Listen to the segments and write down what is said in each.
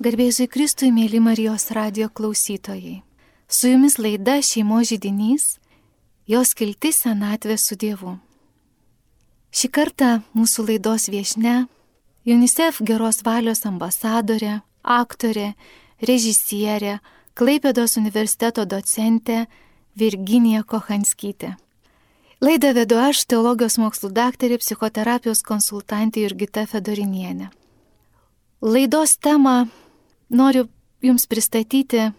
Garbėsiu Kristui, mėly Marijos radio klausytojai. Su jumis laida Šeimo žydinys, jos kilti senatvė su Dievu. Šį kartą mūsų laidos viešne UNICEF geros valios ambasadorė, aktorė, režisierė, Klaipėdos universiteto docentė Virginija Kohanskytė. Laidą vedu aš, teologijos mokslų daktarė, psichoterapijos konsultantė Jurgita Fedorinienė. Laidos temą noriu Jums pristatyti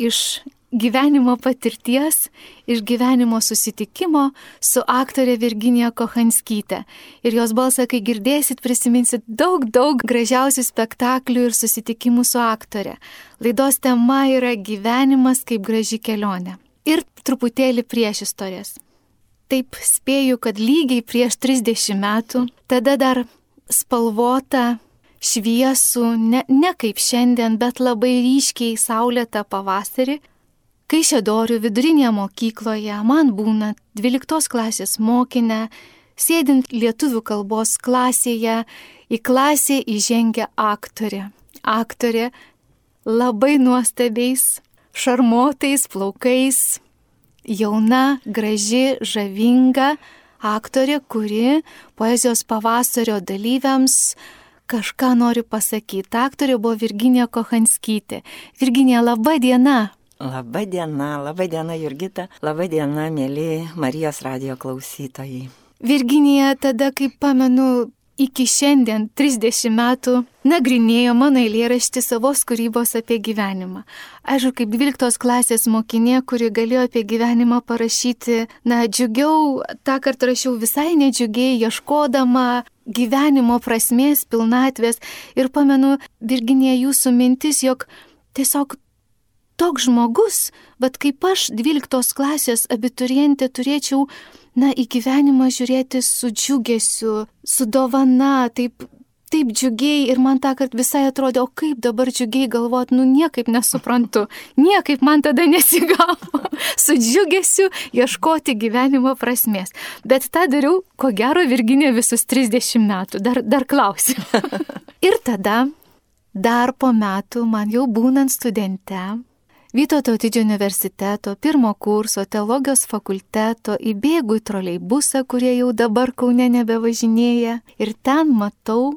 iš gyvenimo patirties, iš gyvenimo susitikimo su aktorė Virginija Kohanskytė. Ir jos balsą, kai girdėsit, prisiminsit daug, daug gražiausių spektaklių ir susitikimų su aktorė. Laidos tema yra gyvenimas kaip graži kelionė. Ir truputėlį prieš istorijas. Taip spėju, kad lygiai prieš 30 metų, tada dar spalvota šviesų, ne, ne kaip šiandien, bet labai ryškiai saulėtą pavasarį, kai šedorių vidurinėje mokykloje man būna 12 klasės mokinę, sėdint lietuvių kalbos klasėje, į klasę įžengia aktorė. Aktorė labai nuostabiais, šarmotais plaukais, jauna, graži, žavinga aktorė, kuri poezijos pavasario dalyviams kažką noriu pasakyti. Aktorė buvo Virginija Kohanskytė. Virginija, laba diena. Labą dieną, labą dieną Jurgita, labą dieną, mėly Marijos radio klausytojai. Virginija tada, kaip pamenu, iki šiandien 30 metų nagrinėjo mano eilėraštį savos kūrybos apie gyvenimą. Aš kaip 12 klasės mokinė, kuri galėjo apie gyvenimą parašyti, na, džiugiau, tą kartą rašiau visai nedžiugiai, ieškodama gyvenimo prasmės, pilnatvės. Ir pamenu, Virginija, jūsų mintis, jog tiesiog toks žmogus, bet kaip aš 12 klasės abiturientė turėčiau na, į gyvenimą žiūrėti su džiugesiu, su dovana, taip, taip džiugiai ir man tą kartą visai atrodė, o kaip dabar džiugiai galvot, nu niekaip nesuprantu, niekaip man tada nesigavo su džiugesiu ieškoti gyvenimo prasmės. Bet tą dariau, ko gero, Virginė visus 30 metų, dar, dar klausiu. ir tada, dar po metų, man jau būnant studente, Vytauto didžiojo universiteto pirmo kurso teologijos fakulteto įbėgu į troleibusą, kurie jau dabar Kaune nebevažinėja ir ten matau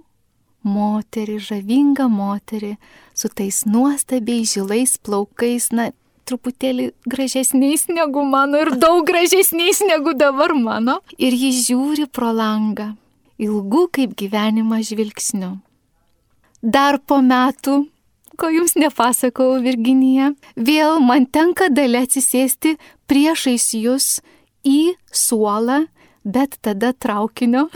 moterį, žavingą moterį su tais nuostabiai žilais plaukais, na, truputėlį gražesniais negu mano ir daug gražesniais negu dabar mano. Ir ji žiūri pro langą, ilgų kaip gyvenimą žvilgsniu. Dar po metų ko jums nepasakau, Virginija. Vėl man tenka dalė atsisėsti priešais jūs į suolą, bet tada traukinio.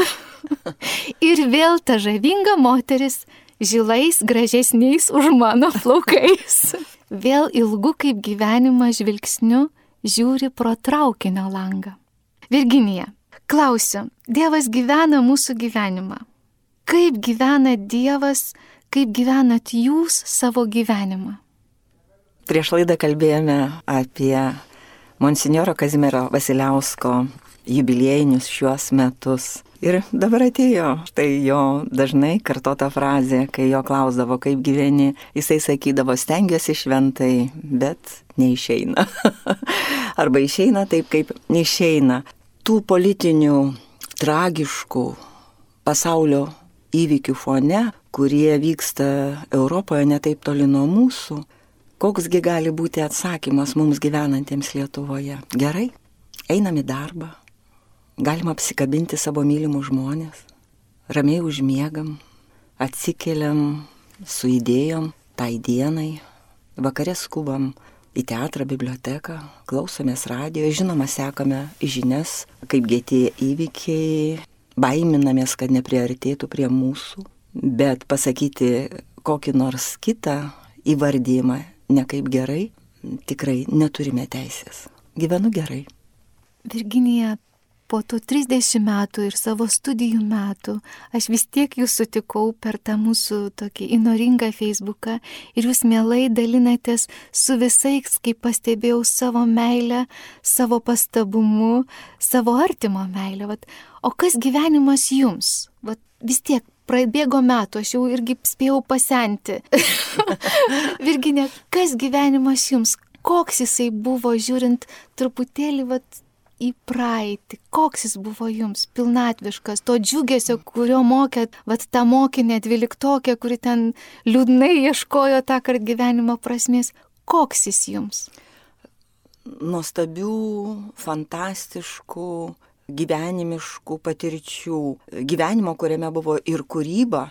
ir vėl ta žavinga moteris, žilais gražesniais už mano plaukais. vėl ilgu kaip gyvenimą žvilgsniu žiūri pro traukinio langą. Virginija, klausiu, Dievas gyvena mūsų gyvenimą. Kaip gyvena Dievas kaip gyvenat jūs savo gyvenimą. Prieš laidą kalbėjome apie Monsignoro Kazimiero Vasiliausko jubiliejinius šiuos metus. Ir dabar atėjo štai jo dažnai kartota frazė, kai jo klausdavo, kaip gyveni, jisai sakydavo, stengiuosi šventai, bet neišeina. Arba išeina taip, kaip neišeina. Tų politinių, tragiškų pasaulio įvykių fone, kurie vyksta Europoje netaip toli nuo mūsų, koksgi gali būti atsakymas mums gyvenantiems Lietuvoje? Gerai, einam į darbą, galim apsikabinti savo mylimus žmonės, ramiai užmiegam, atsikeliam su idėjom tai dienai, vakarė skubam į teatrą, biblioteką, klausomės radijo, žinoma, sekame žinias, kaip gėtė įvykiai, baiminamės, kad nepriartėtų prie mūsų, bet pasakyti kokį nors kitą įvardymą ne kaip gerai, tikrai neturime teisės. Gyvenu gerai. Virginija, po tų 30 metų ir savo studijų metų aš vis tiek jūs sutikau per tą mūsų tokį įnoringą Facebooką ir jūs mielai dalinatės su visais, kaip pastebėjau, savo meilę, savo pastabumu, savo artimo meilę. Vat, o kas gyvenimas jums? Vat, vis tiek prabėgo metų, aš jau irgi spėjau pasenti. Virginė, kas gyvenimas jums, koks jisai buvo, žiūrint truputėlį vat, į praeitį, koks jis buvo jums, pilnatviškas, to džiugesio, kurio mokėt, vad tą mokinę dvyliktokė, kuri ten liūdnai ieškojo tą kart gyvenimo prasmės, koks jis jums? Nuostabių, fantastiškų, gyvenimiškų patirčių, gyvenimo, kuriame buvo ir kūryba,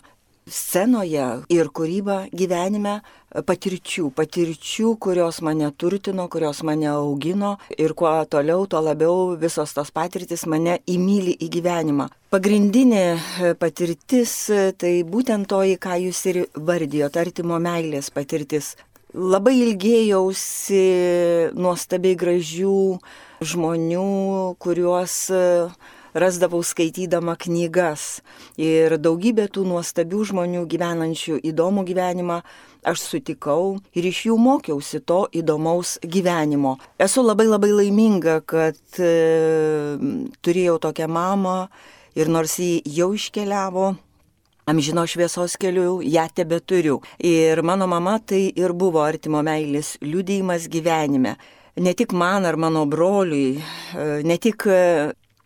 scenoje ir kūryba gyvenime patirčių, patirčių, kurios mane turtino, kurios mane augino ir kuo toliau, tuo labiau visos tos patirtis mane įmyli į gyvenimą. Pagrindinė patirtis tai būtent toji, ką jūs ir vardijote, artimo meilės patirtis. Labai ilgėjausi nuostabiai gražių žmonių, kuriuos rasdavau skaitydama knygas. Ir daugybė tų nuostabių žmonių gyvenančių įdomų gyvenimą aš sutikau ir iš jų mokiausi to įdomaus gyvenimo. Esu labai labai laiminga, kad e, turėjau tokią mamą ir nors jį jau iškeliavo, amžino šviesos keliu, ją tebe turiu. Ir mano mama tai ir buvo artimo meilės liūdėjimas gyvenime. Ne tik man ar mano broliui, e, ne tik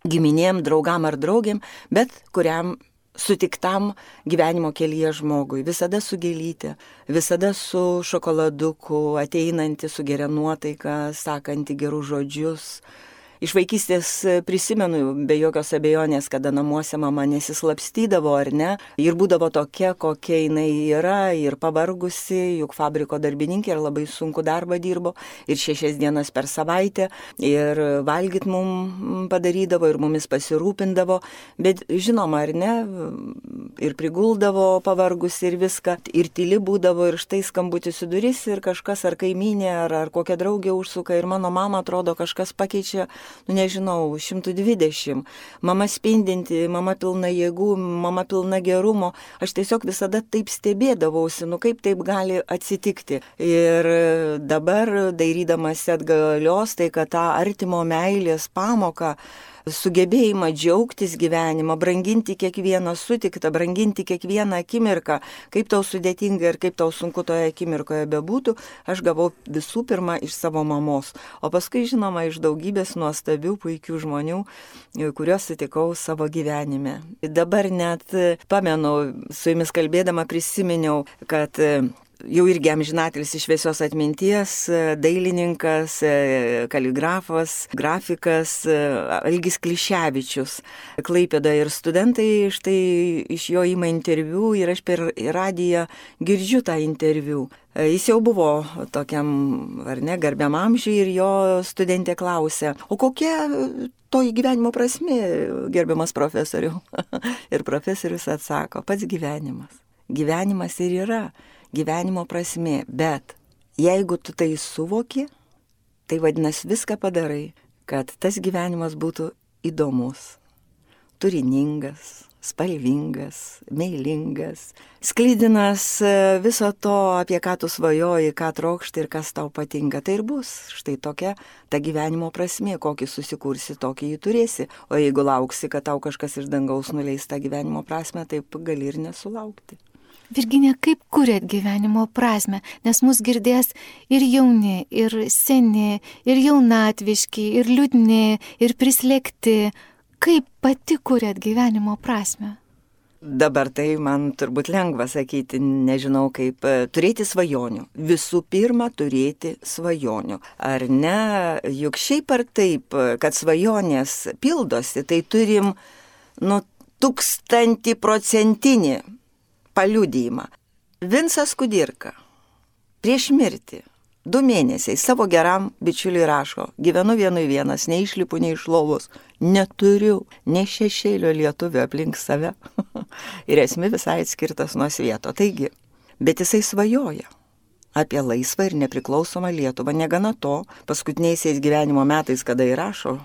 giminėm, draugam ar draugiam, bet kuriam sutiktam gyvenimo kelyje žmogui. Visada su gėlytė, visada su šokoladuku, ateinanti su geria nuotaika, sakanti gerus žodžius, Iš vaikystės e, prisimenu be jokios abejonės, kada namuose mama nesislapstydavo ar ne, ir būdavo tokia, kokia jinai yra, ir pavargusi, juk fabriko darbininkė ir labai sunku darbą dirbo, ir šešias dienas per savaitę, ir valgyt mum padarydavo, ir mumis pasirūpindavo, bet žinoma, ar ne, ir priguldavo pavargusi ir viską, ir tyli būdavo, ir štai skambutis į duris, ir kažkas ar kaiminė, ar, ar kokia draugė užsuka, ir mano mama atrodo kažkas pakeičia nu nežinau, 120, mama spindinti, mama pilna jėgų, mama pilna gerumo, aš tiesiog visada taip stebėdavausi, nu kaip taip gali atsitikti. Ir dabar, dairydamas atgalios, tai kad tą artimo meilės pamoką, sugebėjimą džiaugtis gyvenimą, branginti kiekvieną sutiktą, branginti kiekvieną akimirką, kaip tau sudėtinga ir kaip tau sunku toje akimirkoje bebūtų, aš gavau visų pirma iš savo mamos, o paskui žinoma iš daugybės nuostabių, puikių žmonių, kuriuos sutikau savo gyvenime. Dabar net pamenu, su jumis kalbėdama prisiminiau, kad jau irgi amžinatelis iš šviesios atminties, dailininkas, kaligrafas, grafikas Algis Kliševičius. Klaipėda ir studentai štai iš jo ima interviu ir aš per radiją girdžiu tą interviu. Jis jau buvo tokiam, ar ne, garbiam amžiui ir jo studentė klausė, o kokia toji gyvenimo prasme, gerbiamas profesoriu? ir profesorius atsako, pats gyvenimas. Gyvenimas ir yra gyvenimo prasme, bet jeigu tu tai suvoki, tai vadinasi viską padarai, kad tas gyvenimas būtų įdomus, turiningas, spalvingas, meilingas, sklydinas e, viso to, apie ką tu svajoji, ką trokšti ir kas tau patinka. Tai ir bus štai tokia ta gyvenimo prasme, kokį susikursi, tokį jį turėsi. O jeigu lauksi, kad tau kažkas iš dangaus nuleis tą gyvenimo prasme, taip gali ir nesulaukti. Virginė, kaip kuriat gyvenimo prasme, nes mus girdės ir jauni, ir seni, ir jaunatviški, ir liūdni, ir prislėgti. Kaip pati kuriat gyvenimo prasme? Dabar tai man turbūt lengva sakyti, nežinau kaip e, turėti svajonių. Visų pirma, turėti svajonių. Ar ne, juk šiaip ar taip, kad svajonės pildosi, tai turim, nu, tūkstantį procentinį paliudijimą. Vinsas Kudirka prieš mirtį du mėnesiai savo geram bičiuliui rašo, gyvenu vienui vienas, neišlipu nei iš lovos, neturiu ne šešėlio lietuvio aplink save. ir esmė visai atskirtas nuo svieto. Taigi, bet jisai svajoja apie laisvą ir nepriklausomą Lietuvą. Negana to, paskutiniaisiais gyvenimo metais, kada įrašo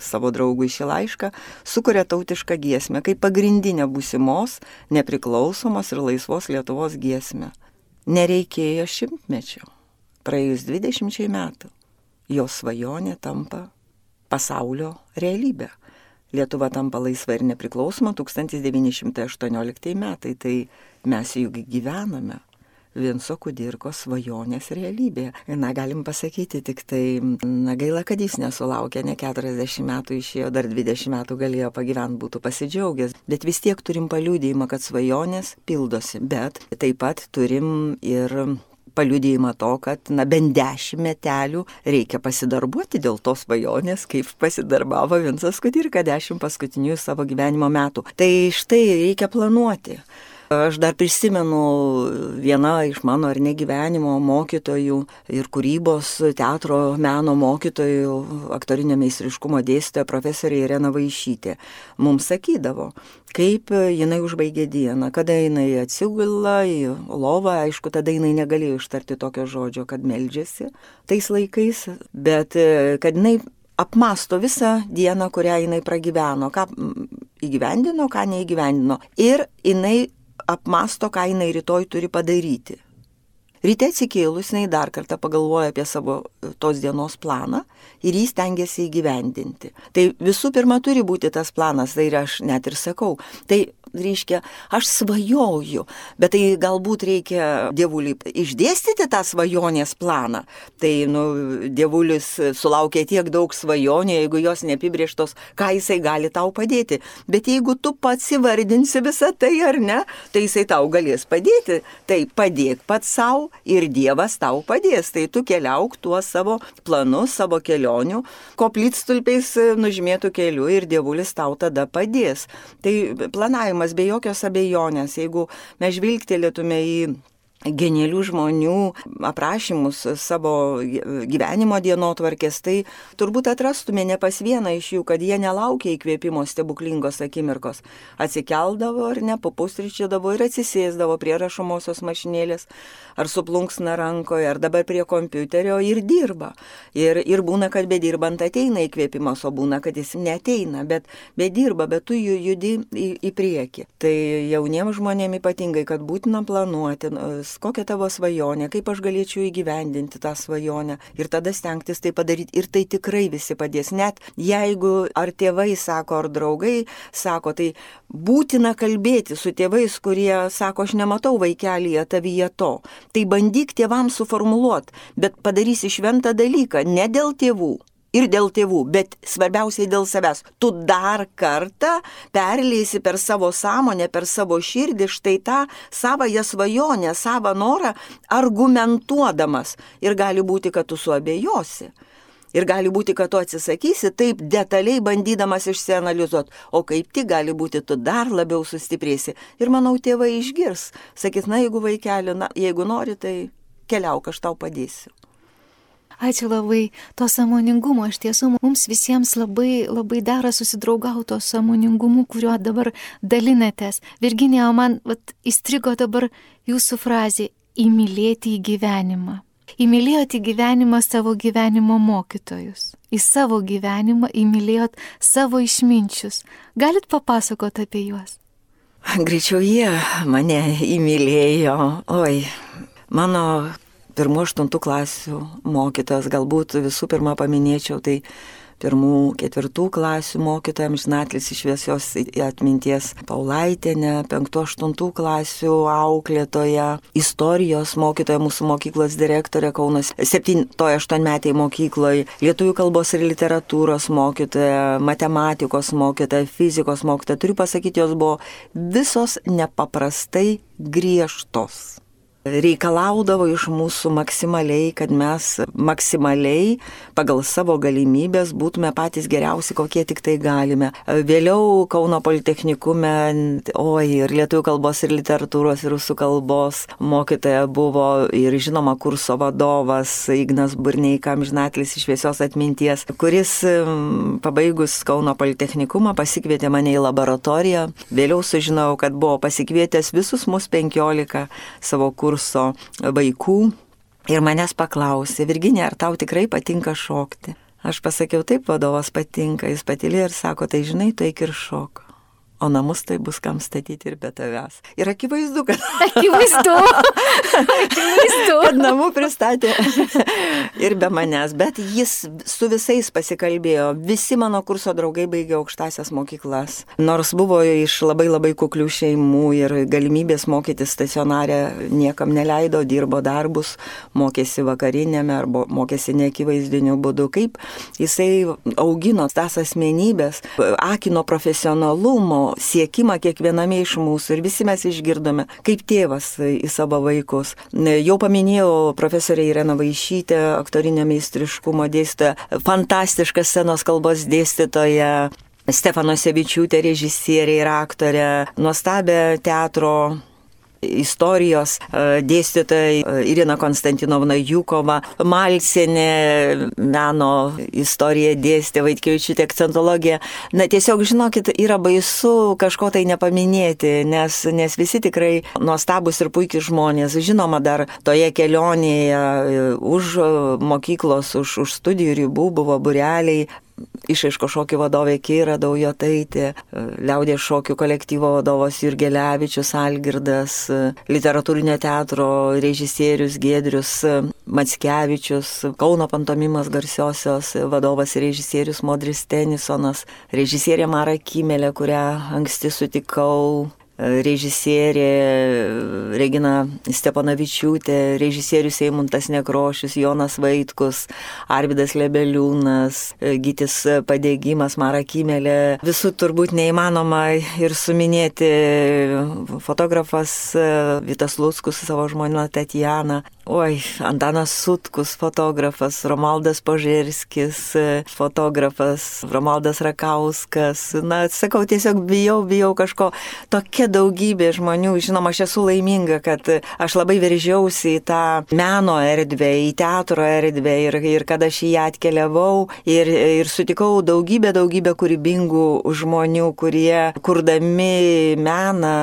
savo draugui šį laišką, sukuria tautišką giesmę kaip pagrindinę būsimos, nepriklausomos ir laisvos Lietuvos giesmę. Nereikėjo šimtmečio. Praėjus 20 metų jo svajonė tampa pasaulio realybė. Lietuva tampa laisva ir nepriklausoma 1918 metai, tai mes juk gyvename. Vinco Kudirko svajonės realybė. Na, galim pasakyti tik tai, na, gaila, kad jis nesulaukė, ne 40 metų išėjo, dar 20 metų galėjo pagyventi, būtų pasidžiaugęs. Bet vis tiek turim paliūdėjimą, kad svajonės pildosi. Bet taip pat turim ir paliudėjimą to, kad na, bent dešimt metelių reikia pasidarbuoti dėl tos svajonės, kaip pasidarbavo Vinsas Kudirka dešimt paskutinių savo gyvenimo metų. Tai štai reikia planuoti. Aš dar prisimenu viena iš mano ar negyvenimo mokytojų ir kūrybos teatro meno mokytojų, aktorinio meistriškumo dėstytoja profesorė Irena Vaišytė. Mums sakydavo, kaip jinai užbaigė dieną, kada jinai atsigula į lovą, aišku, tada jinai negalėjo ištarti tokio žodžio, kad meldžiasi tais laikais, bet kad jinai apmasto visą dieną, kurią jinai pragyveno, ką įgyvendino, ką neįgyvendino. Ir jinai apmasto, ką jinai rytoj turi padaryti. Ryte atsikėlus, jinai dar kartą pagalvoja apie savo e, tos dienos planą ir jį stengiasi įgyvendinti. Tai visų pirma turi būti tas planas, tai ir aš net ir sakau. Tai reiškia, aš svajoju, bet tai galbūt reikia dievulį išdėstyti tą svajonės planą. Tai, nu, dievulis sulaukia tiek daug svajonių, jeigu jos neapibrieštos, ką jisai gali tau padėti. Bet jeigu tu pats įvardinsi visą tai ar ne, tai jisai tau galės padėti. Tai padėk pats savo ir Dievas tau padės. Tai tu keliauk tuo savo planu, savo kelionių, koplytstulpiais nužymėtų keliu ir dievulis tau tada padės. Tai planavimas klausimas be jokios abejonės, jeigu mes žvilgtelėtume į genialių žmonių aprašymus savo gyvenimo dienotvarkės, tai turbūt atrastume ne pas vieną iš jų, kad jie nelaukia įkvėpimo stebuklingos akimirkos. Atsikeldavo ar ne, papustryčiodavo ir atsisėsdavo prie rašomosios mašinėlės, ar suplunksna rankoje, ar dabar prie kompiuterio ir dirba. Ir, ir būna, kad bedirbant ateina įkvėpimas, o būna, kad jis neteina, bet bedirba, bet tu judi į, į priekį. Tai jauniems žmonėms ypatingai, kad būtina planuoti, kokia tavo svajonė, kaip aš galėčiau įgyvendinti tą svajonę ir tada stengtis tai padaryti. Ir tai tikrai visi padės. Net jeigu ar tėvai sako, ar draugai sako, tai būtina kalbėti su tėvais, kurie sako, aš nematau vaikelyje tavyje to. Tai bandyk tėvams suformuluoti, bet padarysi šventą dalyką ne dėl tėvų ir dėl tėvų, bet svarbiausiai dėl savęs. Tu dar kartą perleisi per savo sąmonę, per savo širdį štai tą savoją svajonę, savo norą, argumentuodamas. Ir gali būti, kad tu suabejosi. Ir gali būti, kad tu atsisakysi taip detaliai bandydamas išsianalizuoti, o kaip tik gali būti, tu dar labiau sustiprėsi. Ir manau, tėvai išgirs. Sakys, na, jeigu vaikeli, na, jeigu nori, tai keliauk, aš tau padėsiu. Ačiū labai. To samoningumo iš tiesų mums visiems labai, labai dera susidraugauti to samoningumu, kuriuo dabar dalinatės. Virginija, man vat, įstrigo dabar jūsų frazė - įmylėti į gyvenimą. Įmylėjot į gyvenimą savo gyvenimo mokytojus. Į savo gyvenimą įmylėjot savo išminčius. Galit papasakoti apie juos? Greičiau jie mane įmylėjo. Oi, mano pirmų aštuntų klasių mokytas, galbūt visų pirma paminėčiau, tai pirmų, ketvirtų klasių mokytoja, amžinatlis iš viesios atminties Paulaitinė, penktų, aštuntų klasių auklėtoja, istorijos mokytoja, mūsų mokyklos direktorė Kaunas, septintoje, aštuonmetėje mokykloje, lietuvių kalbos ir literatūros mokytoja, matematikos mokytoja, fizikos mokytoja. Turiu pasakyti, jos buvo visos nepaprastai griežtos reikalaudavo iš mūsų maksimaliai, kad mes maksimaliai pagal savo galimybės būtume patys geriausi, kokie tik tai galime. Vėliau Kauno Politechnikume, oi, ir lietuvių kalbos, ir literatūros, ir rusų kalbos mokytoja buvo ir žinoma kurso vadovas Ignas Burneika, amžinatlis iš viesios atminties, kuris pabaigus Kauno Politechnikumą pasikvietė mane į laboratoriją. Vėliau sužinojau, kad buvo pasikvietęs visus mus penkiolika savo kursų kurso vaikų ir manęs paklausė, Virginija, ar tau tikrai patinka šokti? Aš pasakiau, taip, vadovas patinka, jis patylė ir sako, tai žinai, tu eik ir šok. O namus tai bus kam statyti ir be tavęs. Ir akivaizdu, kad... Akivaizdu. akivaizdu. Namų pristatė ir be manęs, bet jis su visais pasikalbėjo. Visi mano kurso draugai baigė aukštasias mokyklas. Nors buvo iš labai labai kuklių šeimų ir galimybės mokytis stacionarę niekam neleido, dirbo darbus, mokėsi vakarinėme arba mokėsi neakivaizdiniu būdu. Kaip jisai augino tas asmenybės, akino profesionalumo siekimą kiekviename iš mūsų ir visi mes išgirdome, kaip tėvas į savo vaikus. Jau paminėjau profesorė Irena Vaišytė, aktorinio meistriškumo dėstytoja, fantastiška scenos kalbos dėstytoja, Stefano Sevičiūtė režisierė ir aktorė, nuostabę teatro istorijos e, dėstytoja e, Irina Konstantinovna Jukova, Malsinė meno istorija dėstė, Vaitkevičiūtė akcentologija. Na tiesiog, žinokit, yra baisu kažko tai nepaminėti, nes, nes visi tikrai nuostabus ir puikiai žmonės. Žinoma, dar toje kelionėje e, už mokyklos, už, už studijų ribų buvo bureliai, išaiško šokių vadovė Kyra Daujotaitė, liaudės šokių kolektyvo vadovas Jurgelevičius Algirdas, literatūrinio teatro režisierius Gedrius Matskevičius, Kauno pantomimas garsiosios vadovas režisierius Modris Tenisonas, režisierė Mara Kimelė, kurią anksti sutikau režisierė Regina Stepanavičiūtė, režisierius Eimuntas Nekrošius, Jonas Vaitkus, Arvidas Lebeliūnas, Gytis Padėgymas, Mara Kimelė. Visų turbūt neįmanoma ir suminėti fotografas Vitas Luskus savo žmonių Tatjana, Oi, Antanas Sutkus, fotografas, Romaldas Požerskis, fotografas, Romaldas Rakauskas. Na, sakau, tiesiog bijau, bijau kažko. Tokia daugybė žmonių. Žinoma, aš esu laiminga, kad aš labai veržiausi į tą meno erdvę, į teatro erdvę ir, ir kad aš į ją atkeliavau ir, ir sutikau daugybę, daugybę kūrybingų žmonių, kurie kurdami meną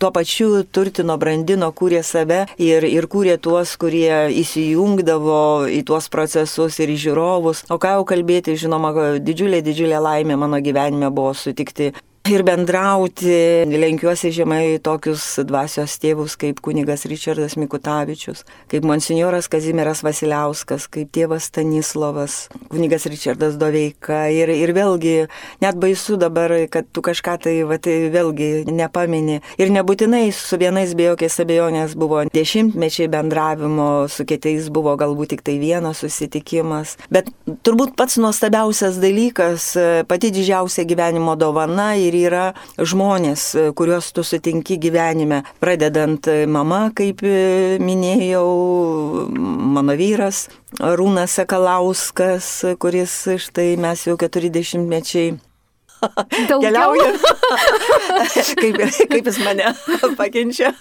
tuo pačiu turtino, brandino, kūrė save ir, ir kūrė tuos tuos, kurie įsijungdavo į tuos procesus ir į žiūrovus. O ką jau kalbėti, žinoma, didžiulė, didžiulė laimė mano gyvenime buvo sutikti ir bendrauti. Lenkiuosi žemai tokius dvasios tėvus kaip kunigas Richardas Mikutavičius, kaip monsinjoras Kazimieras Vasiliauskas, kaip tėvas Stanislavas, kunigas Richardas Doveika. Ir, ir vėlgi, net baisu dabar, kad tu kažką tai, va, tai vėlgi nepamini. Ir nebūtinai su vienais be jokiais abejonės buvo dešimtmečiai bendravimo, su kitais buvo galbūt tik tai vienas susitikimas. Bet turbūt pats nuostabiausias dalykas, pati didžiausia gyvenimo dovana ir yra žmonės, kuriuos tu sutinki gyvenime, pradedant mama, kaip minėjau, mano vyras, Rūnas Sakalauskas, kuris štai mes jau 40 mečiai Keliauju. kaip, kaip jis mane pakenčia.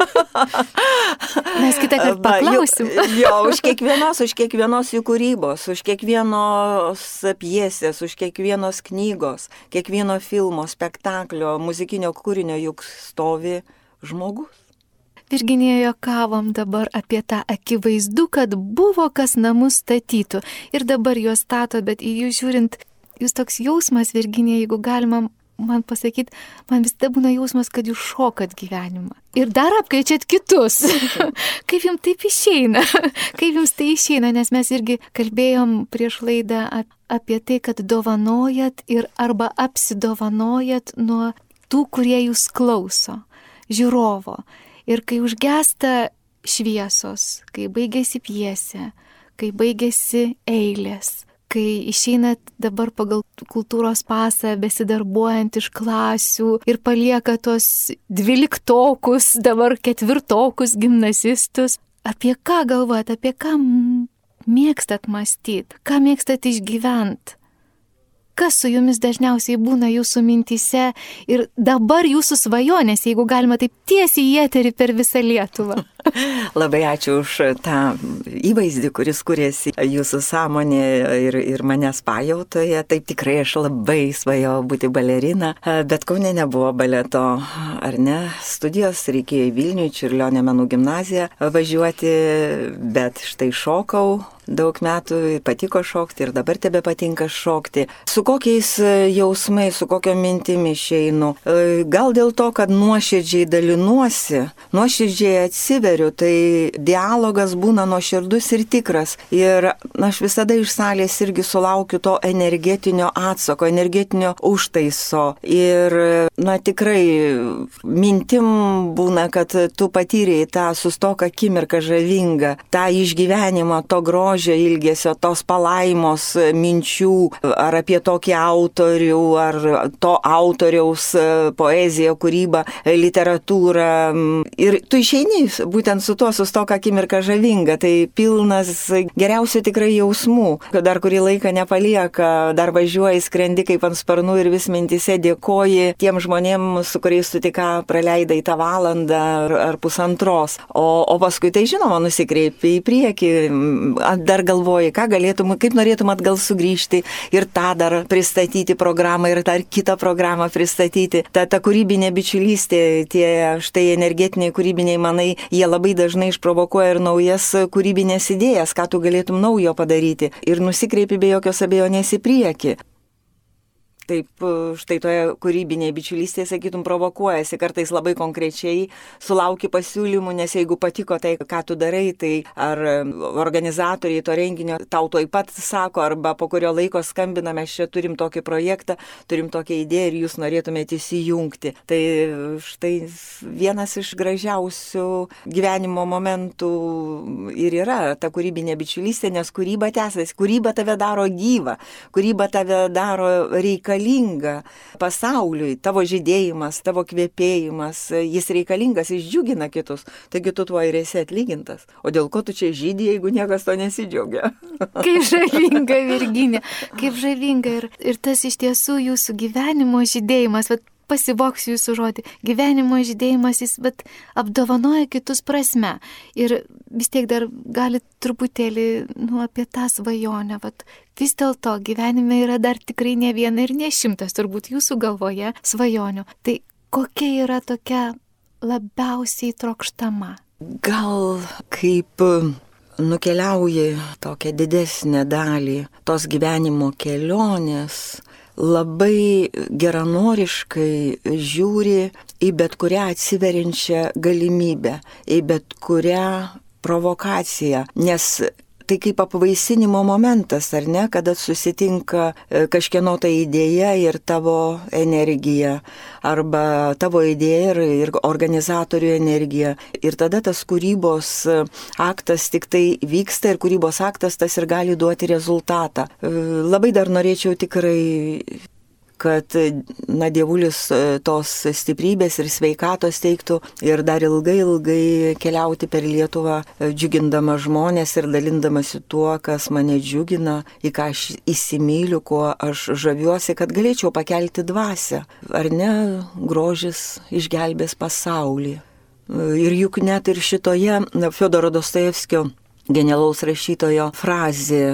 Mes kitą kartą paklausim. jo, jo, už kiekvienos, už kiekvienos jų kūrybos, už kiekvienos piesės, už kiekvienos knygos, kiekvieno filmo, spektaklio, muzikinio kūrinio juk stovi žmogus. Virginijoje kavom dabar apie tą akivaizdu, kad buvo kas namus statytų ir dabar juos stato, bet į jų žiūrint jūs toks jausmas, Virginija, jeigu galima man pasakyti, man visada būna jausmas, kad jūs šokat gyvenimą. Ir dar apkeičiat kitus. Kaip jums taip išeina? Kaip jums tai išeina? Nes mes irgi kalbėjom prieš laidą apie tai, kad dovanojat ir arba apsidovanojat nuo tų, kurie jūs klauso, žiūrovo. Ir kai užgesta šviesos, kai baigėsi piesė, kai baigėsi eilės, kai išeinat dabar pagal kultūros pasą besidarbuojant iš klasių ir palieka tos dvyliktokus, dabar ketvirtokus gimnazistus, apie ką galvojat, apie ką mėgstat mąstyti, ką mėgstat išgyventi kas su jumis dažniausiai būna jūsų mintise ir dabar jūsų svajonės, jeigu galima taip tiesiai į eterį per visą Lietuvą. Labai ačiū už tą įvaizdį, kuris kuriasi jūsų sąmonė ir, ir manęs pajautoje. Taip tikrai aš labai svajojau būti balerina, bet Kaune nebuvo baleto, ar ne? Studijos reikėjo į Vilnių, Čiurlionė menų gimnaziją važiuoti, bet štai šokau daug metų patiko šokti ir dabar tebe patinka šokti. Su kokiais e, jausmais, su kokio mintimi išeinu. E, gal dėl to, kad nuoširdžiai dalinuosi, nuoširdžiai atsiveriu, tai dialogas būna nuoširdus ir tikras. Ir aš visada iš salės irgi sulaukiu to energetinio atsako, energetinio užtaiso. Ir na tikrai mintim būna, kad tu patyrėjai tą sustoką akimirką žavingą, tą išgyvenimą, to grožio ilgesio, tos palaimos minčių, ar apie tokį autorių, ar to autoriaus poeziją, kūrybą, literatūrą. Ir tu išeini būtent su tuo sustoką akimirką žavinga, tai pilnas geriausių tikrai jausmų, kad dar kurį laiką nepalieka, dar važiuoji, skrendi kaip ant sparnų ir vis mintise dėkoji tiem žmonėm, su kuriais tu tik praleidai tą valandą ar, ar pusantros. O, o paskui tai žinoma nusikreipi į priekį, dar galvoji, ką galėtum, kaip norėtum atgal sugrįžti ir tą dar pristatyti programą ir dar kitą programą pristatyti. Ta, ta kūrybinė bičiulystė, tie štai energetiniai kūrybiniai manai, jie labai dažnai išprovokuoja ir naujas kūrybinės idėjas, ką tu galėtum naujo padaryti ir nusikreipi be jokios abejonės į priekį taip e, štai toje kūrybinėje bičiulystėje, sakytum, provokuojasi, kartais labai konkrečiai sulauki pasiūlymų, nes jeigu patiko tai, ką tu darai, tai ar organizatoriai to renginio tau toj pat sako, arba po kurio laiko skambina, mes čia turim tokį projektą, turim tokią idėją ir jūs norėtumėte įsijungti. Tai štai vienas iš gražiausių gyvenimo momentų ir yra ta kūrybinė bičiulystė, nes kūryba tęsiasi, kūryba tave daro gyvą, kūryba tave daro reikalingą reikalinga pasauliui, tavo žydėjimas, tavo kvėpėjimas, jis reikalingas, jis džiugina kitus, taigi tu tuo ir esi atlygintas. O dėl ko tu čia žydė, jeigu niekas to nesidžiaugia? kaip žavinga, Virginė, kaip žavinga ir, ir tas iš tiesų jūsų gyvenimo žydėjimas, bet pasivoks jūsų žodį. Gyvenimo žydėjimas jis, bet apdovanoja kitus prasme. Ir vis tiek dar gali truputėlį nu, apie tą svajonę. Vat, vis dėlto gyvenime yra dar tikrai ne viena ir ne šimtas turbūt jūsų galvoje svajonių. Tai kokia yra tokia labiausiai trokštama? Gal kaip nukeliauji tokią didesnę dalį tos gyvenimo kelionės, labai geranoriškai žiūri į bet kurią atsiveriančią galimybę, į bet kurią provokaciją, nes tai kaip apvaisinimo momentas, ar ne, kada susitinka e, kažkieno ta idėja ir tavo energija, arba tavo idėja ir, ir organizatorių energija. Ir tada tas kūrybos e, aktas tik tai vyksta ir kūrybos aktas tas ir gali duoti rezultatą. E, labai dar norėčiau tikrai kad, na, dievulis e, tos stiprybės ir sveikatos teiktų ir dar ilgai, ilgai keliauti per Lietuvą, e, džiugindama žmonės ir dalindamasi tuo, kas mane džiugina, į ką aš įsimyliu, kuo aš žaviuosi, kad galėčiau pakelti dvasę. Ar ne, grožis išgelbės pasaulį. Ir juk net ir šitoje Fiodoro Dostojevskio genialaus rašytojo frazė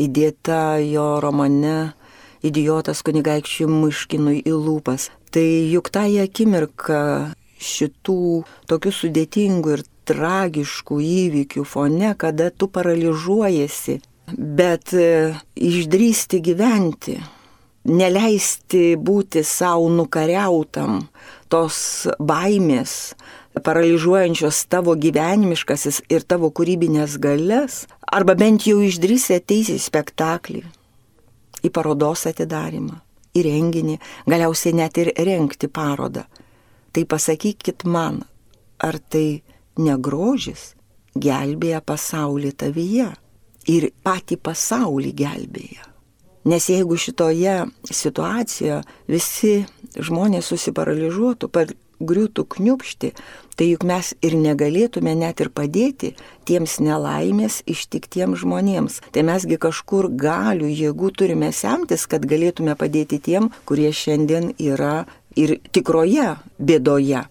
įdėta jo romane idiotas kunigaikščiui Miškinui į lūpas. Tai juk tą akimirką šitų tokių sudėtingų ir tragiškų įvykių fone, kada tu paralyžiuojasi, bet e, išdrysti gyventi, neleisti būti savo nukariautam, tos baimės, paralyžiuojančios tavo gyvenimiškasis ir tavo kūrybinės galės, arba bent jau išdrysi ateisi į spektaklį, į parodos atidarimą, į renginį, galiausiai net ir renkti parodą. Tai pasakykit man, ar tai negrožis gelbėja pasaulį tavyje ir patį pasaulį gelbėja. Nes jeigu šitoje situacijoje visi žmonės susiparalyžiuotų, griūtų kniupšti, tai juk mes ir negalėtume net ir padėti tiems nelaimės ištiktiems žmonėms. Tai mesgi kažkur galių, jėgų turime semtis, kad galėtume padėti tiem, kurie šiandien yra ir tikroje bėdoje.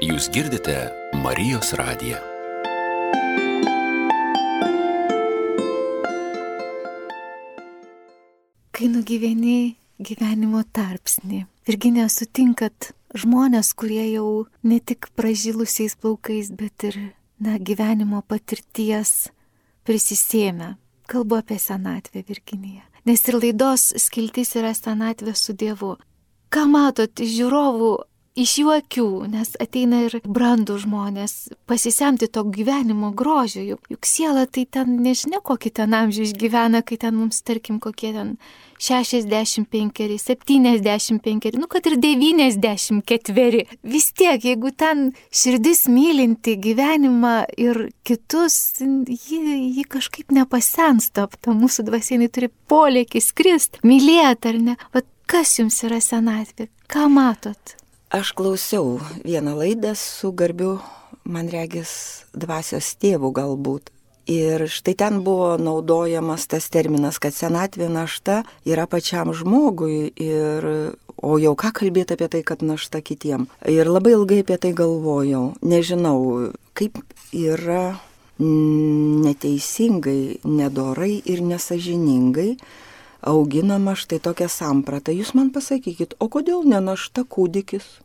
Jūs girdite Marijos radiją. Kai nugyveni gyvenimo tarpsnį. Virginė, sutinkat, žmonės, kurie jau ne tik pražilusiais plaukais, bet ir, na, gyvenimo patirties prisisėmė. Kalbu apie senatvę Virginiją. Nes ir laidos skiltis yra senatvė su Dievu. Ką matot iš žiūrovų iš jų akių, nes ateina ir brandų žmonės pasisemti to gyvenimo grožio, juk, juk siela tai ten nežinia kokį ten amžių išgyvena, kai ten mums, tarkim, kokie ten 65, 75, nu kad ir 94. Vis tiek, jeigu ten širdis mylinti gyvenimą ir kitus, ji, ji kažkaip nepasensta, ta mūsų dvasienai turi polėkį skrist, mylėti ar ne. Vat kas jums yra senatvė? Ką matot? Aš klausiau vieną laidą su garbiu, man regis, dvasios tėvų galbūt. Ir štai ten buvo naudojamas tas terminas, kad senatvė našta yra pačiam žmogui ir, o jau ką kalbėti apie tai, kad našta kitiem. Ir labai ilgai apie tai galvojau. Nežinau, kaip yra neteisingai, nedorai ir nesažiningai auginama štai tokia samprata. Jūs man pasakykit, o kodėl nenašta kūdikis?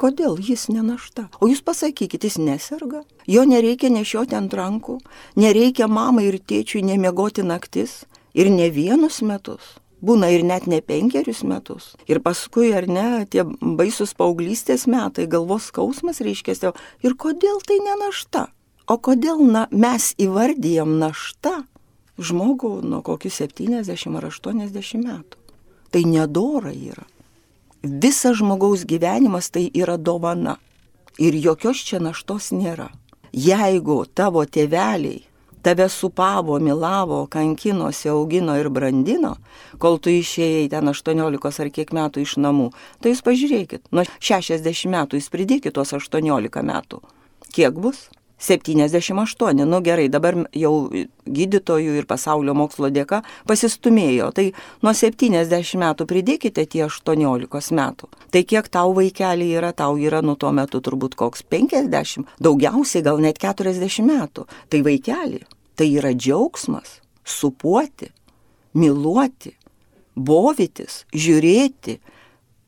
Kodėl jis nenašta? O jūs pasakykit, jis neserga, jo nereikia nešioti ant rankų, nereikia mamai ir tėčiui nemiegoti naktis ir ne vienus metus. Būna ir net ne penkerius metus. Ir paskui, ar ne, tie baisus paauglystės metai, galvos skausmas reiškėsi. Ir kodėl tai nenašta? O kodėl na, mes įvardyjam naštą žmogų nuo kokių 70 ar 80 metų. Tai nedora yra. Visas žmogaus gyvenimas tai yra dovana. Ir jokios čia naštos nėra. Jeigu tavo tėveliai tave supavo, milavo, kankinosi, augino ir brandino, kol tu išėjai ten 18 ar kiek metų iš namų, tai jūs pažiūrėkit, nuo 60 metų jūs pridėkit tuos 18 metų. Kiek bus? 78, nu gerai, dabar jau gydytojų ir pasaulio mokslo dėka pasistumėjo. Tai nuo 70 metų pridėkite tie 18 metų. Tai kiek tau vaikeliai yra, tau yra nuo tuo metu turbūt koks 50, daugiausiai gal net 40 metų. Tai vaikeliai, tai yra džiaugsmas, supuoti, myluoti, bovytis, žiūrėti,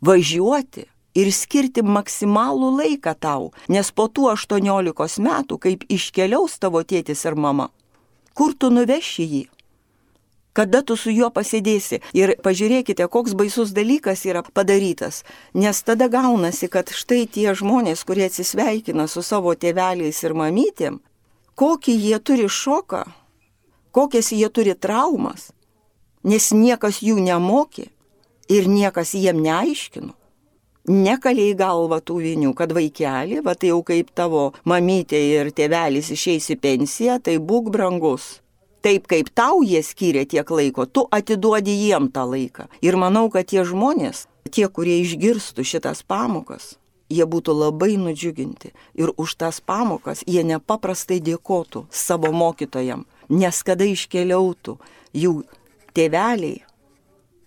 važiuoti ir skirti maksimalų laiką tau, nes po tų 18 metų, kaip iškeliaus tavo tėtis ir mama, kur tu nuveši jį? Kada tu su juo pasėdėsi ir pažiūrėkite, koks baisus dalykas yra padarytas, nes tada gaunasi, kad štai tie žmonės, kurie atsisveikina su savo tėveliais ir mamytėm, kokį jie turi šoką, kokias jie turi traumas, nes niekas jų nemokė ir niekas jiem neaiškino nekalė į galvą tų vinių, kad vaikeli, va tai jau kaip tavo mamytė ir tėvelis išeis į pensiją, tai būk brangus. Taip kaip tau jie skiria tiek laiko, tu atiduodi jiem tą laiką. Ir manau, kad tie žmonės, tie, kurie išgirstų šitas pamokas, jie būtų labai nudžiuginti. Ir už tas pamokas jie nepaprastai dėkotų savo mokytojam, nes kada iškeliautų jų tėveliai,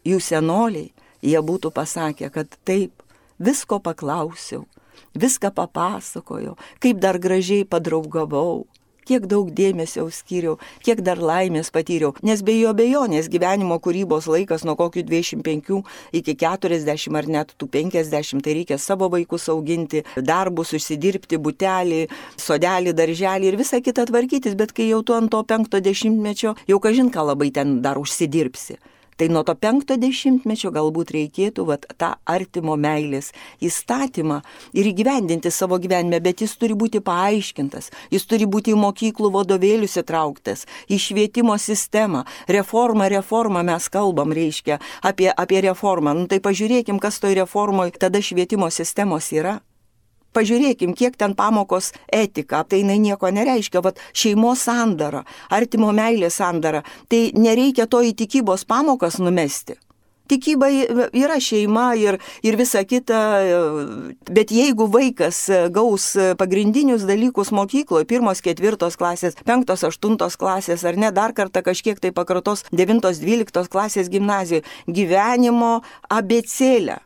jų senoliai, jie būtų pasakę, kad taip, visko paklausiau, viską papasakojau, kaip dar gražiai padraugavau, kiek daug dėmesio skyriau, kiek dar laimės patyriau, nes be jo bejonės gyvenimo kūrybos laikas nuo kokių 25 iki 40 ar net tų 50, tai reikia savo vaikus auginti, darbus užsidirbti, butelį, sodelį, darželį ir visą kitą tvarkytis, bet kai jau tu ant to penkto dešimtmečio, jau kažin ką labai ten dar užsidirbsi. Tai nuo to penkto dešimtmečio galbūt reikėtų vat, tą artimo meilės įstatymą ir įgyvendinti savo gyvenime, bet jis turi būti paaiškintas, jis turi būti į mokyklų vadovėlius įtrauktas, į švietimo sistemą. Reforma, reforma mes kalbam, reiškia apie, apie reformą. Nu, tai pažiūrėkim, kas toj reformoje tada švietimo sistemos yra. Pažiūrėkim, kiek ten pamokos etika, tai jinai nieko nereiškia, vad šeimos sandara, artimo meilės sandara, tai nereikia to į tikybos pamokas numesti. Tikyba yra šeima ir, ir visa kita, bet jeigu vaikas gaus pagrindinius dalykus mokykloje, pirmos, ketvirtos klasės, penktos, aštuntos klasės ar ne dar kartą kažkiek tai pakartos devintos, dvyliktos klasės gimnazijoje, gyvenimo abecėlę,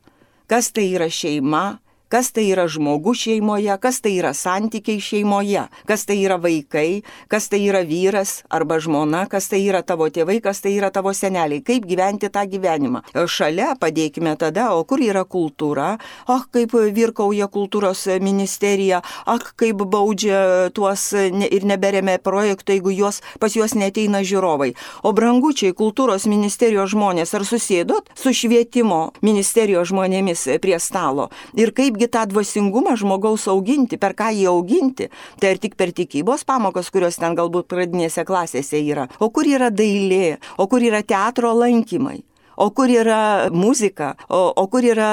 kas tai yra šeima, kas tai yra žmogus šeimoje, kas tai yra santykiai šeimoje, kas tai yra vaikai, kas tai yra vyras arba žmona, kas tai yra tavo tėvai, kas tai yra tavo seneliai, kaip gyventi tą gyvenimą. Šalia padėkime tada, o kur yra kultūra, ah, kaip virkauja kultūros ministerija, ah, kaip baudžia tuos ir neberėmė projektų, jeigu juos, pas juos neteina žiūrovai. O brangučiai kultūros ministerijos žmonės, ar susėdot su švietimo ministerijos žmonėmis prie stalo? Ir kaipgi tą dvasingumą žmogaus auginti, per ką jį auginti? Tai ar tik per tikybos pamokas, kurios ten galbūt pradinėse klasėse yra? O kur yra dailė? O kur yra teatro lankymai? O kur yra muzika, o, o kur yra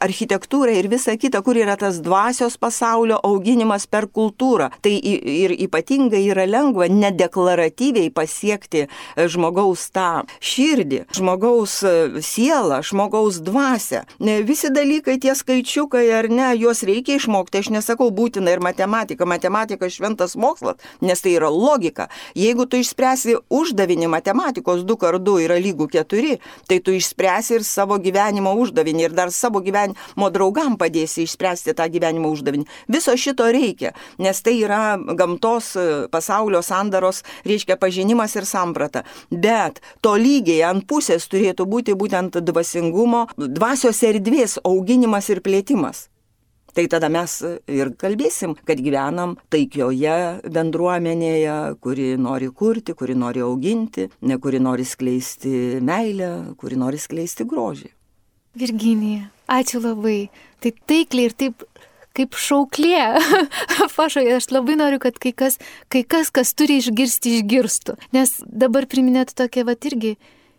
architektūra ir visa kita, kur yra tas dvasios pasaulio auginimas per kultūrą. Tai ir ypatingai yra lengva nedeklaratyviai pasiekti e, žmogaus tą širdį, žmogaus e, sielą, žmogaus dvasę. Visi dalykai, tie skaičiukai ar ne, juos reikia išmokti. Aš nesakau būtina ir matematika. Matematika šventas mokslas, nes tai yra logika. Jeigu tu išspręsi uždavinį matematikos 2 kart 2 yra lygų 4, tai tai tu išspręsi ir savo gyvenimo uždavinį ir dar savo gyvenimo draugam padėsi išspręsti tą gyvenimo uždavinį. Viso šito reikia, nes tai yra gamtos e, pasaulio sandaros, reiškia pažinimas ir samprata. Bet to lygiai ant pusės turėtų būti būtent dvasingumo, dvasios erdvės auginimas ir plėtimas. Tai tada mes ir kalbėsim, kad gyvenam taikioje bendruomenėje, kuri nori kurti, kuri nori auginti, ne kuri nori skleisti meilę, kuri nori skleisti grožį. Virginija, ačiū labai. Tai taikliai ir taip kaip šauklė. Pašoje, aš labai noriu, kad kai kas, kai kas, kas turi išgirsti, išgirstų. Nes dabar priminėt tokia, va irgi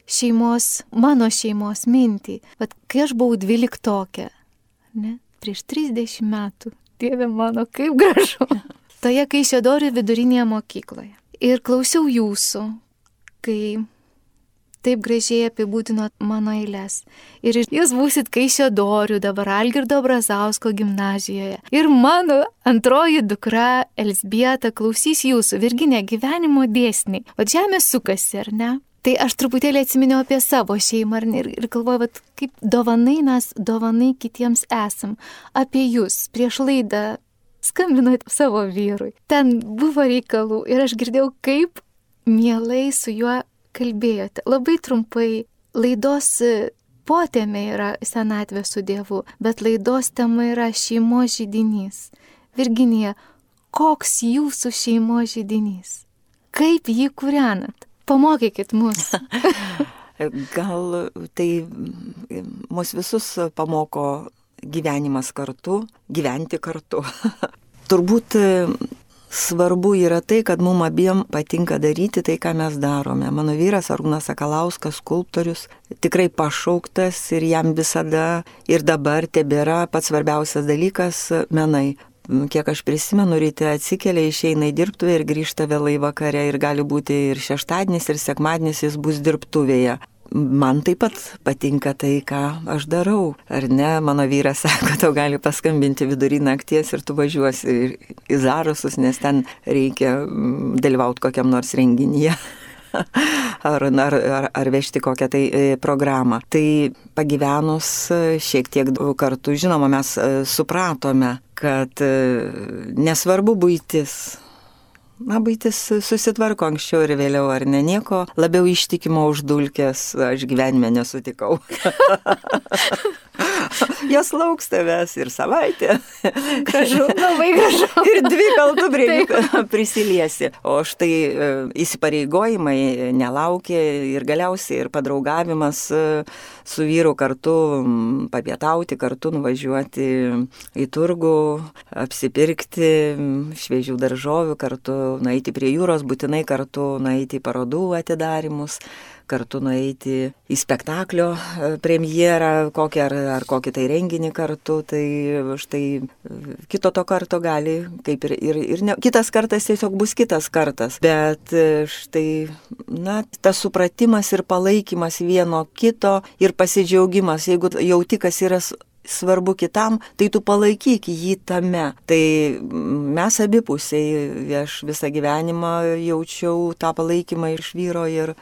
šeimos, mano šeimos mintį. Vat kai aš buvau dvyliktokė, ne, prieš 30 metų. Dieve mano, kaip gražu. Toje Kaišėdorių vidurinėje mokykloje. Ir klausiau jūsų, kai taip gražiai apibūdinot mano eilės. Ir jūs būsit Kaišėdorių dabar Algirdo Brazausko gimnazijoje. Ir mano antroji dukra Elsbieta klausys jūsų, Virginė, gyvenimo dėsniai. O žemė sukasi, ar ne? Tai aš truputėlį atsiminiau apie savo šeimą ir, ir galvoju, vat, kaip dovanai mes dovanai kitiems esam. Apie jūs prieš laidą skambinot savo vyrui. Ten buvo reikalų ir aš girdėjau, kaip mielai su juo kalbėjote. Labai trumpai laidos potėmė yra senatvė su Dievu, bet laidos tema yra šeimos žydinys. Virginija, koks jūsų šeimos žydinys? Kaip jį kūrenat? Pamokykit mus. Gal tai mus visus pamoko gyvenimas kartu, gyventi kartu. Turbūt svarbu yra tai, kad mums abiem patinka daryti tai, ką mes darome. Mano vyras Arūnas Sakalauskas, skulptorius, tikrai pašauktas ir jam visada ir dabar tebėra pats svarbiausias dalykas - menai. Nu, kiek aš prisimenu, ryte atsikelia, išeina į dirbtuvę ir grįžta vėlai vakare ir gali būti ir šeštadienis, ir sekmadienis jis bus dirbtuvėje. Man taip pat patinka tai, ką aš darau. Ar ne, mano vyras sako, tau gali paskambinti vidurį nakties ir tu važiuosi į Zarusus, nes ten reikia mm, dalyvauti kokiam nors renginyje. ar, ar, ar, ar vežti kokią tai e, programą. Tai pagyvenus e, šiek tiek kartų, žinoma, mes e, supratome, kad nesvarbu būtis, Na, baitis susitvarko anksčiau ir vėliau, ar ne nieko labiau ištikimo už dulkės aš gyvenime nesutikau. Jos lauks tavęs ir savaitę. Gražu, labai gražu. ir dvi kaltų prie jų prisiliesi. O štai e, įsipareigojimai nelaukia ir galiausiai ir padraugavimas e, su vyru kartu papietauti, kartu nuvažiuoti į turgų, apsipirkti šviežių daržovių, kartu nueiti prie jūros, būtinai kartu nueiti į parodų atidarimus kartu nueiti į spektaklio e, premjerą, kokį ar, ar kokį tai renginį kartu, tai štai e, kito to karto gali, kaip ir, ir, ir ne, kitas kartas tiesiog bus kitas kartas, bet e, štai, na, tas supratimas ir palaikymas vieno kito ir pasidžiaugimas, jeigu jauti, kas yra svarbu kitam, tai tu palaikyk jį tame. Tai mes abipusiai, aš visą gyvenimą jaučiau tą palaikymą iš vyro ir,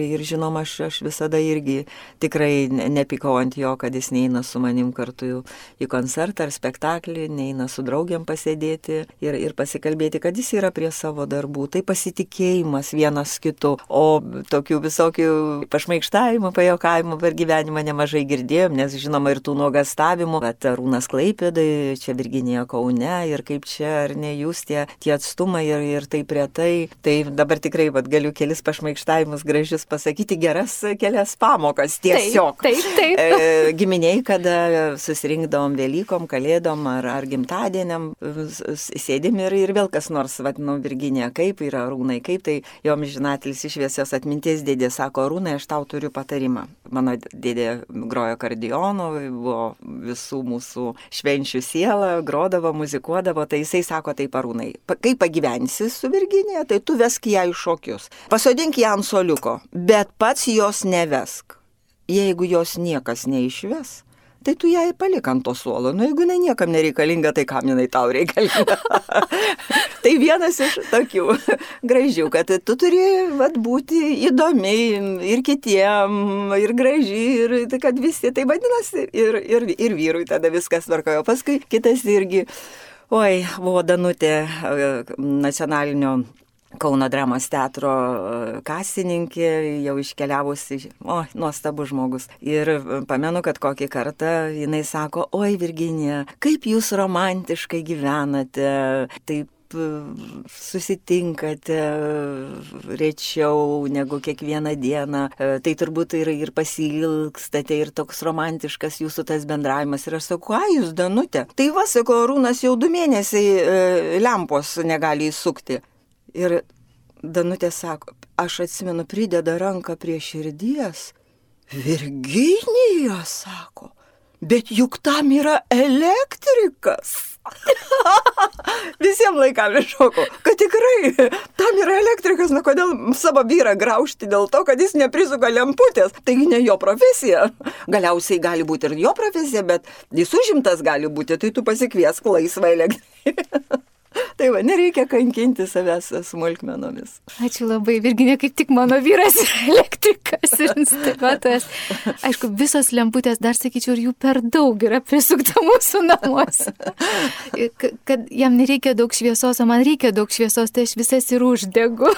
Ir žinoma, aš, aš visada irgi tikrai nepykau ant jo, kad jis neina su manim kartu į koncertą ar spektaklį, neina su draugiam pasėdėti ir, ir pasikalbėti, kad jis yra prie savo darbų. Tai pasitikėjimas vienas kitu, o tokių visokių pašmaikštavimų, pajokavimų per gyvenimą nemažai girdėjom, nes žinoma ir tų nuogastavimų, bet Rūnas Klaipėdai, čia Virginija Kaune ir kaip čia ar ne jūs tie, tie atstumai ir, ir taip retai. Tai dabar tikrai vat, galiu kelis pašmaikštavimus gražius pasakyti, geras kelias pamokas tiesiog. Taip, taip. taip. E, giminiai, kada susirinkdavom Velykom, Kalėdom ar, ar gimtadieniam, sėdim ir, ir vėl kas nors, vadinau, Virginija, kaip yra Rūnai, kaip tai jom žinatelis išviesios atminties dėdė sako, Rūnai, aš tau turiu patarimą. Mano dėdė grojo kardionu, buvo visų mūsų švenčių siela, grodavo, muzikuodavo, tai jisai sako taip, Arūnai, kai pagyvensi su Virginija, tai tu vesk ją į šokius. Pasodink ją ant soliuko, bet pats jos nevesk. Jeigu jos niekas neišves, tai tu ją palik ant to suolo. Nu, jeigu jinai niekam nereikalinga, tai kam jinai tau reikalinga. tai vienas iš tokių gražių, kad tu turi vat, būti įdomi ir kitiem, ir graži, ir tai, kad visi tai vadinasi, ir, ir, ir vyrui tada viskas tvarkojo. Paskui kitas irgi, oi, buvo Danutė nacionalinio Kauno dramos teatro kasininkė, jau iškeliavusi, o, nuostabus žmogus. Ir pamenu, kad kokį kartą jinai sako, oi Virginija, kaip jūs romantiškai gyvenate, taip susitinkate rečiau negu kiekvieną dieną, tai turbūt ir, ir pasilgstate ir toks romantiškas jūsų tas bendravimas. Ir aš sakau, ką jūs, Danutė? Tai va, sako, Rūnas jau du mėnesiai lempos negali įsukti. Ir Danutė sako, aš atsimenu, prideda ranką prie širdies. Virginija, sako, bet juk tam yra elektrikas. Visiems laikam iššoko, kad tikrai tam yra elektrikas, na kodėl savo vyrą graužti dėl to, kad jis neprisuka lemputės. Taigi ne jo profesija. Galiausiai gali būti ir jo profesija, bet jis užimtas gali būti, tai tu pasikviesk laisvą elektriką. Tai va, nereikia kankinti savęs smulkmenomis. Ačiū labai, Virginė, kaip tik mano vyras yra elektrikas ir instaliuotojas. Aišku, visos lemputės, dar sakyčiau, ir jų per daug yra prisukta mūsų namuose. Kad jam nereikia daug šviesos, o man reikia daug šviesos, tai aš visas ir uždegu.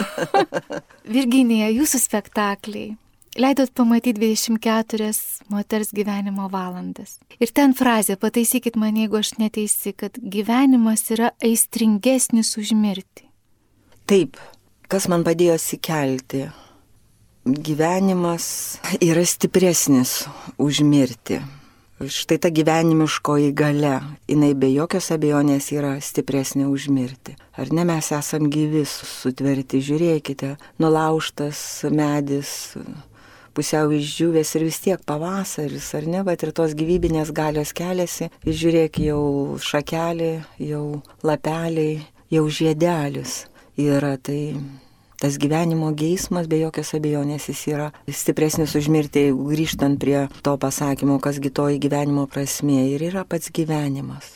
Virginija, jūsų spektakliai leidot pamatyti 24 moters gyvenimo valandas. Ir ten frazė, pataisykit mane, jeigu aš neteisi, kad gyvenimas yra aistringesnis už mirtį. Taip, kas man padėjo sikelti? Gyvenimas yra stipresnis už mirtį. Štai ta gyvenimiškoji gale, jinai be jokios abejonės yra stipresnė už mirtį. Ar ne mes esam gyvi, sutverti, žiūrėkite, nulauštas medis, pusiau išdžiūvęs ir vis tiek pavasaris, ar ne, bet ir tos gyvybinės galios keliasi, žiūrėk jau šakelį, jau lapeliai, jau žiedelis yra. Tai. Tas gyvenimo geismas, be jokios abejonės, jis yra stipresnis už mirtį, jeigu grįžtant prie to pasakymo, kasgi toji gyvenimo prasme ir yra pats gyvenimas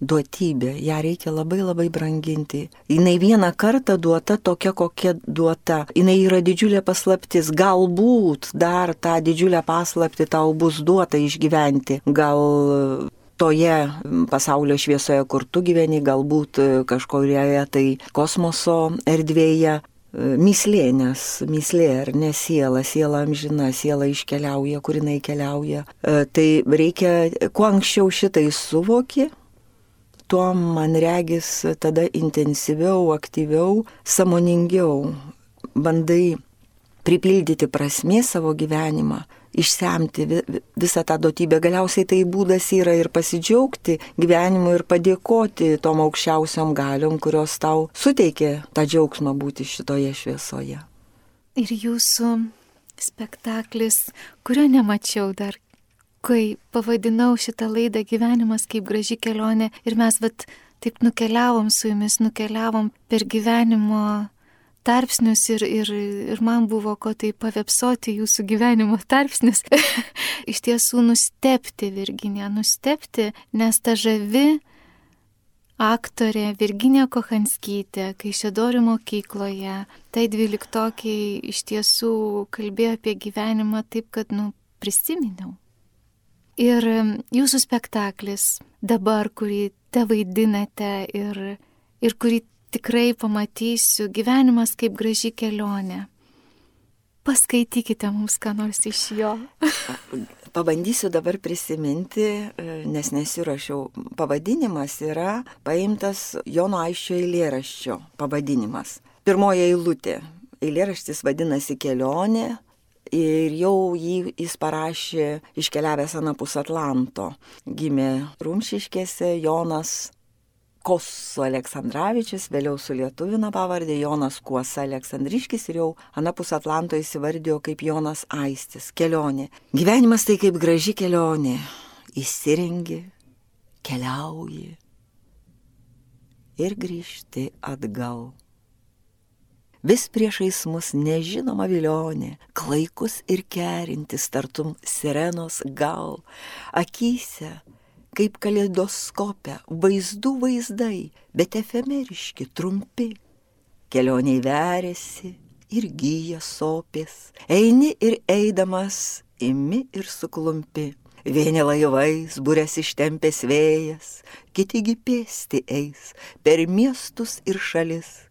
duotybė, ją reikia labai labai branginti. Jis vieną kartą duota tokia, kokia duota. Jis yra didžiulė paslaptis. Galbūt dar tą didžiulę paslapti tau bus duota išgyventi. Gal toje pasaulio šviesoje, kur tu gyveni, galbūt kažkurioje tai kosmoso erdvėje, Myslė, nes myslė ar ne siela, siela amžina, siela iškeliauja, kur jinai keliauja. Tai reikia, kuo anksčiau šitai suvoki, tuo man regis tada intensyviau, aktyviau, samoningiau bandai pripildyti prasmė savo gyvenimą, išsemti visą tą duotybę. Galiausiai tai būdas yra ir pasidžiaugti gyvenimu ir padėkoti tom aukščiausiom galiom, kurios tau suteikė tą džiaugsmą būti šitoje šviesoje. Ir jūsų spektaklis, kurio nemačiau dar kai pavadinau šitą laidą gyvenimas kaip graži kelionė ir mes vat taip nukeliavom su jumis, nukeliavom per gyvenimo tarpsnius ir, ir, ir man buvo ko tai pavepsoti jūsų gyvenimo tarpsnius. Iš tiesų nustepti, Virginija, nustepti, nes ta žavi aktorė Virginija Kohanskytė, kai Šedorių mokykloje, tai dvyliktokiai iš tiesų kalbėjo apie gyvenimą taip, kad, nu, prisiminiau. Ir jūsų spektaklis dabar, kurį te vaidinate ir, ir kurį tikrai pamatysiu, gyvenimas kaip graži kelionė. Paskaitykite mums ką nors iš jo. Pabandysiu dabar prisiminti, e, nes nesiuošiau. Pavadinimas yra paimtas Jono Aiščio eilėraščio pavadinimas. Pirmoji eilutė. Eilėraštis vadinasi Kelionė ir jau jį jis parašė iškeliavęs Anapus Atlanto. Gimė Rumšiškėse Jonas Kosu Aleksandраvičius, vėliau sulietuvino pavardė Jonas Kuosa Aleksandriškis ir jau Anapus Atlanto įsivardijo kaip Jonas Aistis. Kelionė. Gyvenimas tai kaip graži kelionė. Įsirengi, keliauji ir grįžti atgal. Vis priešais mus nežinoma vilionė, klaikus ir kerintis tartum sirenos gal, akise kaip kaleidoskope, vaizdų vaizdai, bet efemeriški, trumpi. Kelioniai veriasi ir gyja sopės, eini ir eidamas, imi ir suklumpi. Vieni laivais būrės ištempęs vėjas, kitigi pėsti eis per miestus ir šalis.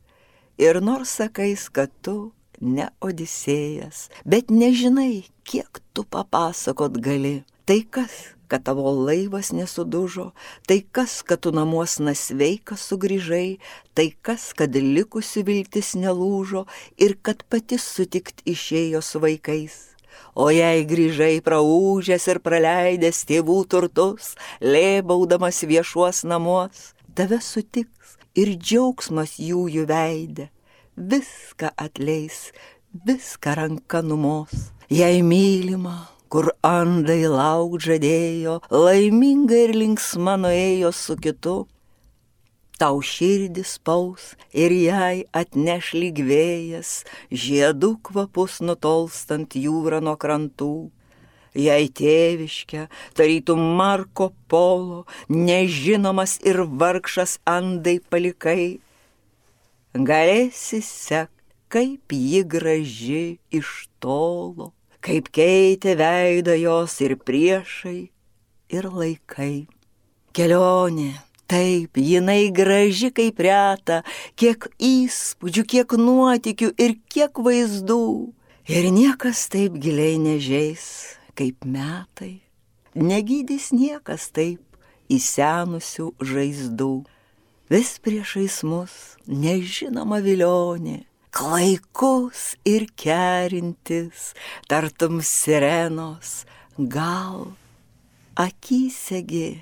Ir nors sakais, kad tu ne odisėjas, bet nežinai, kiek tu papasakot gali, tai kas kad tavo laivas nesudužo, tai kas, kad tu namuos nasveikas sugrįžai, tai kas, kad likusi viltis nelūžo ir kad pati sutikt išėjo su vaikais. O jei grįžai praūžęs ir praleidęs tėvų turtus, lėbaudamas viešuos namuos, tave sutiks ir džiaugsmas jų jų veidė, viską atleis, viską ranka numos. Jei mylima, kur andai lauk žadėjo, laiminga ir linksma nuėjo su kitu. Tau širdis paus ir jai atneš lyg vėjas, žiedų kvapus nutolstant jūrą nuo krantų. Jei tėviškia, tarytum Marko Polo, nežinomas ir vargšas andai palikai, galėsi sek, kaip ji graži iš tolo kaip keitė veidą jos ir priešai, ir laikai. Kelionė, taip, jinai graži kaip reta, kiek įspūdžių, kiek nuotikių ir kiek vaizdų. Ir niekas taip giliai nežeis, kaip metai. Negydys niekas taip įsenusių žaizdų. Vis priešais mus nežinoma vilionė, klaikus ir kerintis, tartum sirenos, gal akysegi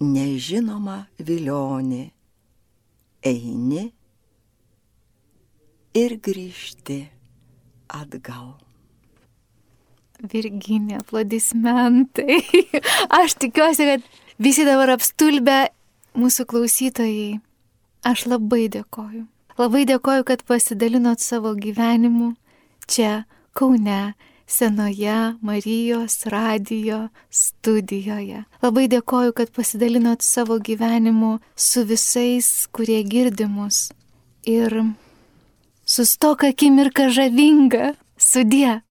nežinoma vilionė, eini ir grįžti atgal. Virginė, aplodismentai. Aš tikiuosi, kad visi dabar apstulbę mūsų klausytojai. Aš labai dėkoju. Labai dėkoju, kad pasidalinot savo gyvenimu čia, Kaune, senoje Marijos radijo studijoje. Labai dėkoju, kad pasidalinot savo gyvenimu su visais, kurie girdimus. Ir sustok akimirka žavinga, sudė.